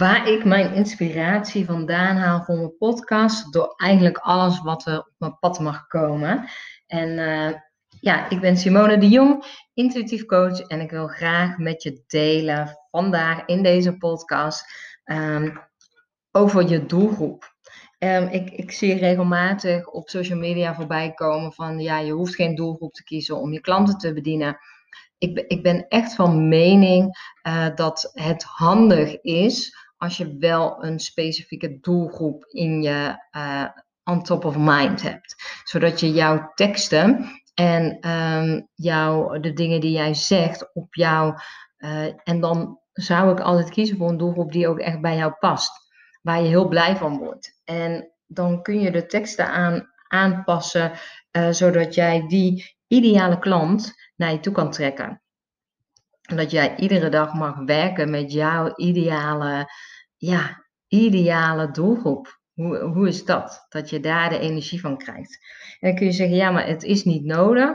waar ik mijn inspiratie vandaan haal voor mijn podcast. Door eigenlijk alles wat er op mijn pad mag komen. En uh, ja, ik ben Simone de Jong, intuïtief coach. En ik wil graag met je delen vandaag in deze podcast um, over je doelgroep. Um, ik, ik zie regelmatig op social media voorbij komen van ja, je hoeft geen doelgroep te kiezen om je klanten te bedienen. Ik, ik ben echt van mening uh, dat het handig is als je wel een specifieke doelgroep in je uh, on top of mind hebt. Zodat je jouw teksten en um, jouw, de dingen die jij zegt op jou. Uh, en dan zou ik altijd kiezen voor een doelgroep die ook echt bij jou past. Waar je heel blij van wordt. En dan kun je de teksten aan, aanpassen. Uh, zodat jij die ideale klant naar je toe kan trekken. Dat jij iedere dag mag werken met jouw ideale ja, ideale doelgroep. Hoe, hoe is dat? Dat je daar de energie van krijgt. En dan kun je zeggen, ja, maar het is niet nodig.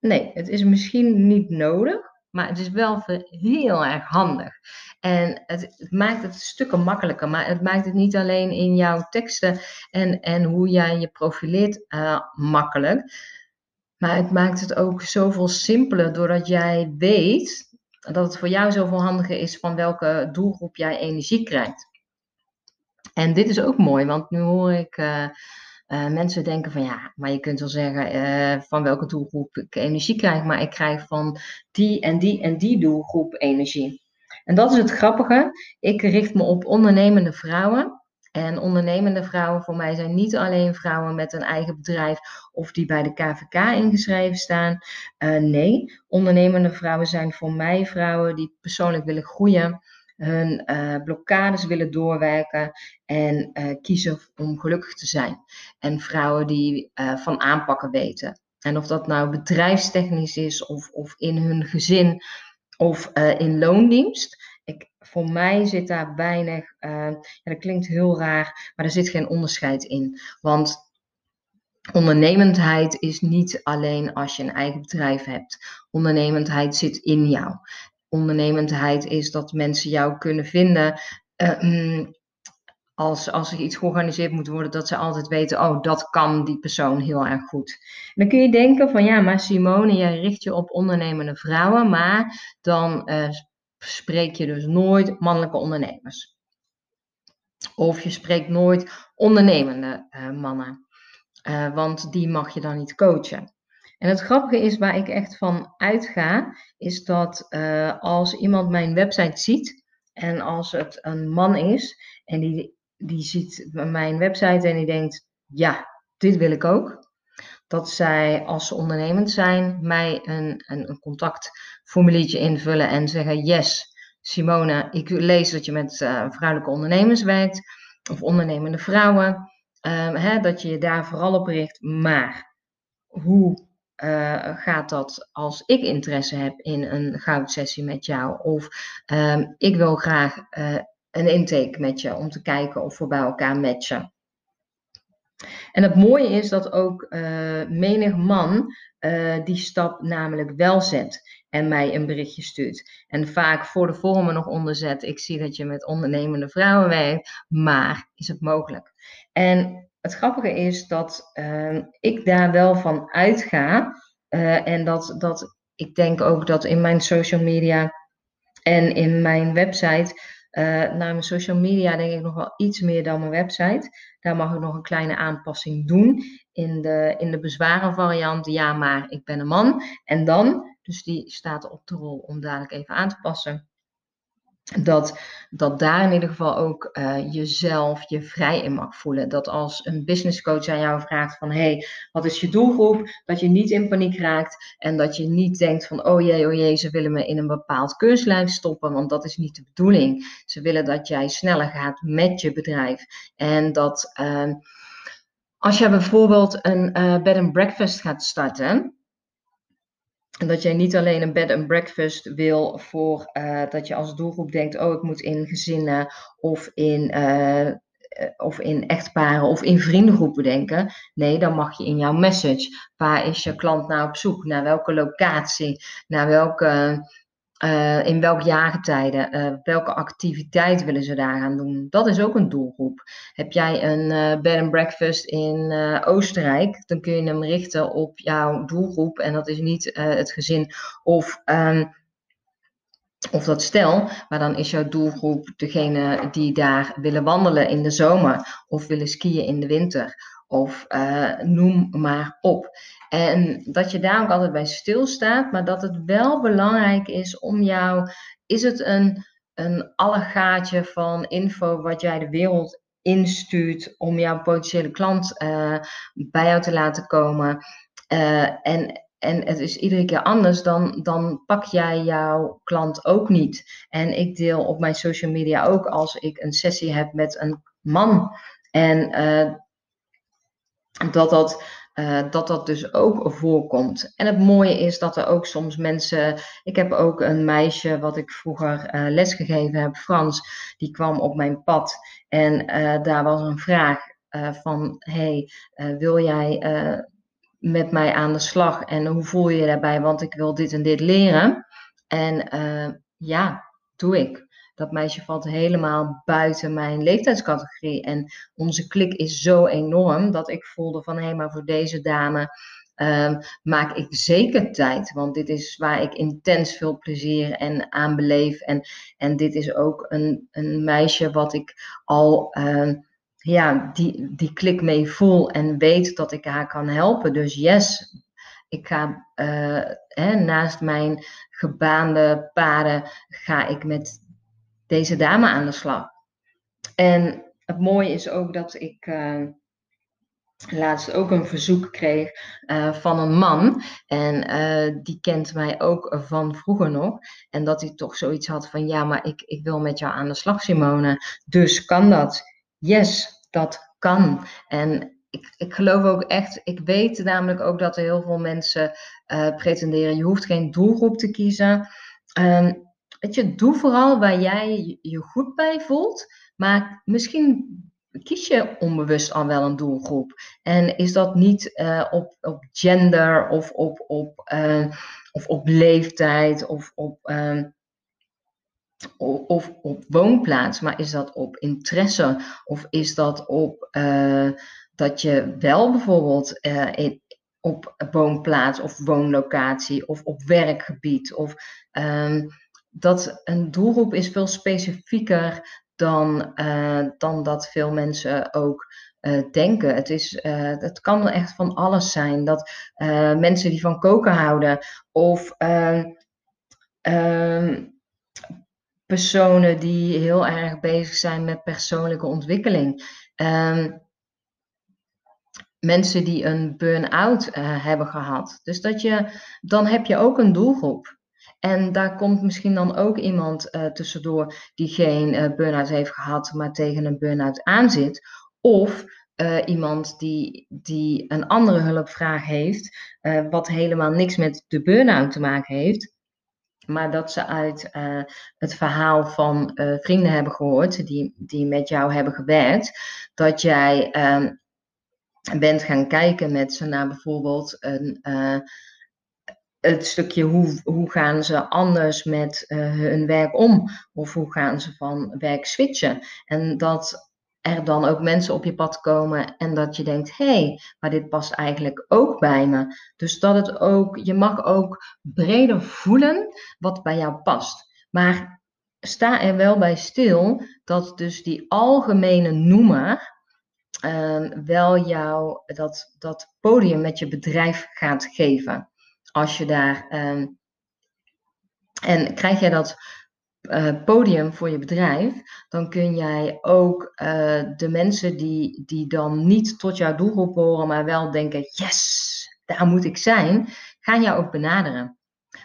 Nee, het is misschien niet nodig, maar het is wel heel erg handig. En het, het, maakt het stukken makkelijker, maar het maakt het niet alleen in jouw teksten en, en hoe jij je profileert uh, makkelijk. Maar het maakt het ook zoveel simpeler doordat jij weet dat het voor jou zoveel handiger is van welke doelgroep jij energie krijgt. En dit is ook mooi, want nu hoor ik uh, uh, mensen denken van ja, maar je kunt wel zeggen uh, van welke doelgroep ik energie krijg, maar ik krijg van die en die en die doelgroep energie. En dat is het grappige. Ik richt me op ondernemende vrouwen en ondernemende vrouwen voor mij zijn niet alleen vrouwen met een eigen bedrijf of die bij de KVK ingeschreven staan. Uh, nee, ondernemende vrouwen zijn voor mij vrouwen die persoonlijk willen groeien, hun uh, blokkades willen doorwerken en uh, kiezen om gelukkig te zijn. En vrouwen die van aanpakken weten. En of dat nou bedrijfstechnisch is of, of in hun gezin of in loondienst voor mij zit daar weinig, uh, ja, dat klinkt heel raar, maar er zit geen onderscheid in. Want ondernemendheid is niet alleen als je een eigen bedrijf hebt. Ondernemendheid zit in jou. Ondernemendheid is dat mensen jou kunnen vinden. Uh, als, als er iets georganiseerd moet worden, dat ze altijd weten, oh, dat kan die persoon heel erg goed. Dan kun je denken van, ja, maar Simone, jij richt je op ondernemende vrouwen, maar dan uh, spreek je dus nooit mannelijke ondernemers. Of je spreekt nooit ondernemende uh, mannen, uh, want die mag je dan niet coachen. En het grappige is, waar ik echt van uitga, is dat uh, als iemand mijn website ziet en als het een man is en die, die ziet mijn website en die denkt, ja, dit wil ik ook, dat zij, als ze ondernemend zijn, mij een, een, een contactformuliertje invullen en zeggen: Yes, Simone, ik lees dat je met uh, vrouwelijke ondernemers werkt of ondernemende vrouwen. Um, hè, dat je je daar vooral op richt. Maar hoe uh, gaat dat als ik interesse heb in een goudsessie met jou? Of um, ik wil graag uh, een intake met je om te kijken of we bij elkaar matchen. En het mooie is dat ook uh, menig man uh, die stap namelijk wel zet en mij een berichtje stuurt. En vaak voor de vormen nog onderzet, ik zie dat je met ondernemende vrouwen werkt, maar is het mogelijk? En het grappige is dat uh, ik daar wel van uitga en dat, dat ik denk ook dat in mijn social media en in mijn website uh, naar mijn social media denk ik nog wel iets meer dan mijn website. Daar mag ik nog een kleine aanpassing doen. In de, in de bezwaren variant, ja, maar ik ben een man. En dan, dus die staat op de rol om dadelijk even aan te passen dat, dat daar in ieder geval ook uh, jezelf je vrij in mag voelen. Dat als een business coach aan jou vraagt van hey, wat is je doelgroep? Dat je niet in paniek raakt en dat je niet denkt van oh jee, oh jee, ze willen me in een bepaald keurslijf stoppen, want dat is niet de bedoeling. Ze willen dat jij sneller gaat met je bedrijf. En dat uh, als je bijvoorbeeld een uh, bed and breakfast gaat starten, dat jij niet alleen een bed and breakfast wil voor uh, dat je als doelgroep denkt, oh ik moet in gezinnen of in, uh, of in echtparen of in vriendengroepen denken. Nee, dan mag je in jouw message. Waar is je klant nou op zoek? Naar welke locatie? Naar welke Uh, in welk jaargetijde, uh, welke activiteit willen ze daar gaan doen? Dat is ook een doelgroep. Heb jij een uh, bed and breakfast in Oostenrijk, dan kun je hem richten op jouw doelgroep. En dat is niet het gezin of, um, of dat stel, maar dan is jouw doelgroep degene die daar willen wandelen in de zomer of willen skiën in de winter. Of noem maar op. En dat je daar ook altijd bij stilstaat, maar dat het wel belangrijk is om jou, is het een, een allegaatje van info wat jij de wereld instuurt om jouw potentiële klant uh, bij jou te laten komen. Uh, en, en het is iedere keer anders, dan, dan pak jij jouw klant ook niet. En ik deel op mijn social media ook als ik een sessie heb met een man. En dat dat uh, dat dat dus ook voorkomt. En het mooie is dat er ook soms mensen. Ik heb ook een meisje wat ik vroeger uh, lesgegeven heb, Frans, die kwam op mijn pad. En uh, daar was een vraag van: hey, wil jij met mij aan de slag? En hoe voel je je daarbij? Want ik wil dit en dit leren. En ja, doe ik. Dat meisje valt helemaal buiten mijn leeftijdscategorie. En onze klik is zo enorm dat ik voelde van hé, hey, maar voor deze dame um, maak ik zeker tijd. Want dit is waar ik intens veel plezier en aan beleef. En, en dit is ook een, een meisje wat ik al. Um, ja, die, die klik mee voel en weet dat ik haar kan helpen. Dus yes, ik ga uh, hè, naast mijn gebaande paden ga ik met deze dame aan de slag. En het mooie is ook dat ik uh, laatst ook een verzoek kreeg uh, van een man. En die kent mij ook van vroeger nog. En dat hij toch zoiets had van: ja, maar ik, ik wil met jou aan de slag, Simone. Dus kan dat? Yes, dat kan. En ik, ik geloof ook echt, ik weet namelijk ook dat er heel veel mensen pretenderen: je hoeft geen doelgroep te kiezen. Um, Weet je, doe vooral waar jij je goed bij voelt. Maar misschien kies je onbewust al wel een doelgroep. En is dat niet uh, op, op gender of op, op, uh, of op leeftijd of op, uh, of op woonplaats, maar is dat op interesse of is dat op dat je wel bijvoorbeeld in, op woonplaats of woonlocatie of op werkgebied of um, dat een doelgroep is veel specifieker dan, uh, dan dat veel mensen ook uh, denken. Het, is, het kan echt van alles zijn. Dat mensen die van koken houden of ehm, ehm, personen die heel erg bezig zijn met persoonlijke ontwikkeling. Mensen die een burn-out hebben gehad. Dus dat je, dan heb je ook een doelgroep. En daar komt misschien dan ook iemand uh, tussendoor die geen uh, burn-out heeft gehad, maar tegen een burn-out aanzit. Of iemand die, die een andere hulpvraag heeft, wat helemaal niks met de burn-out te maken heeft. Maar dat ze uit het verhaal van vrienden hebben gehoord, die, die met jou hebben gewerkt, dat jij ehm, bent gaan kijken met ze naar bijvoorbeeld een het stukje hoe, hoe gaan ze anders met uh, hun werk om? Of hoe gaan ze van werk switchen? En dat er dan ook mensen op je pad komen en dat je denkt, hé, hey, maar dit past eigenlijk ook bij me. Dus dat het ook, je mag ook breder voelen wat bij jou past. Maar sta er wel bij stil dat dus die algemene noemer uh, wel jou dat, dat podium met je bedrijf gaat geven als je daar. Ehm, en krijg jij dat uh, podium voor je bedrijf, dan kun jij ook uh, de mensen die, die dan niet tot jouw doelgroep horen, maar wel denken: yes, daar moet ik zijn, gaan jou ook benaderen.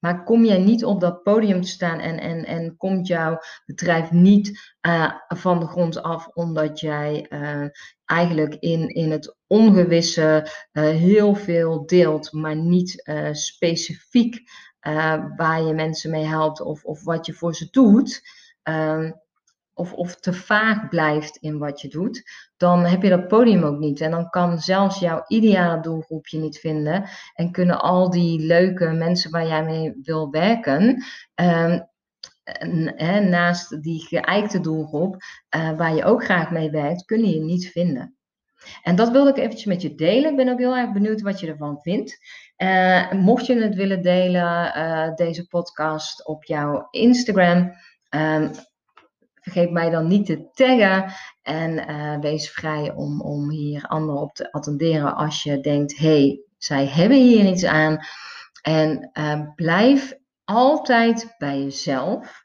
Maar kom jij niet op dat podium te staan en, en, en komt jouw bedrijf niet uh, van de grond af omdat jij uh, eigenlijk in, in het ongewisse uh, heel veel deelt, maar niet specifiek waar je mensen mee helpt of, of wat je voor ze doet. Ehm, of, of te vaag blijft in wat je doet, dan heb je dat podium ook niet. En dan kan zelfs jouw ideale doelgroep je niet vinden. En kunnen al die leuke mensen waar jij mee wil werken, ehm, naast die geëikte doelgroep, uh, waar je ook graag mee werkt, kunnen je niet vinden. En dat wilde ik eventjes met je delen. Ik ben ook heel erg benieuwd wat je ervan vindt. Uh, mocht je het willen delen, uh, deze podcast op jouw Instagram, um, vergeet mij dan niet te taggen. En uh, wees vrij om, om hier anderen op te attenderen als je denkt, hey, zij hebben hier iets aan. En blijf altijd bij jezelf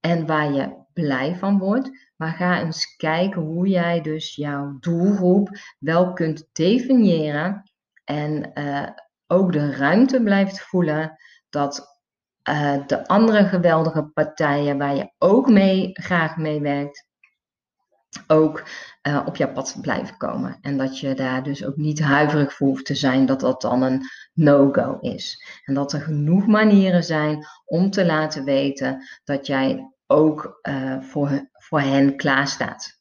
en waar je blij van wordt. Maar ga eens kijken hoe jij dus jouw doelgroep wel kunt definiëren en uh, ook de ruimte blijft voelen dat uh, de andere geweldige partijen waar je ook mee graag mee werkt, ook uh, op jouw pad blijven komen. En dat je daar dus ook niet huiverig voor hoeft te zijn dat dat dan een no-go is. En dat er genoeg manieren zijn om te laten weten dat jij ook uh, voor, voor hen klaarstaat.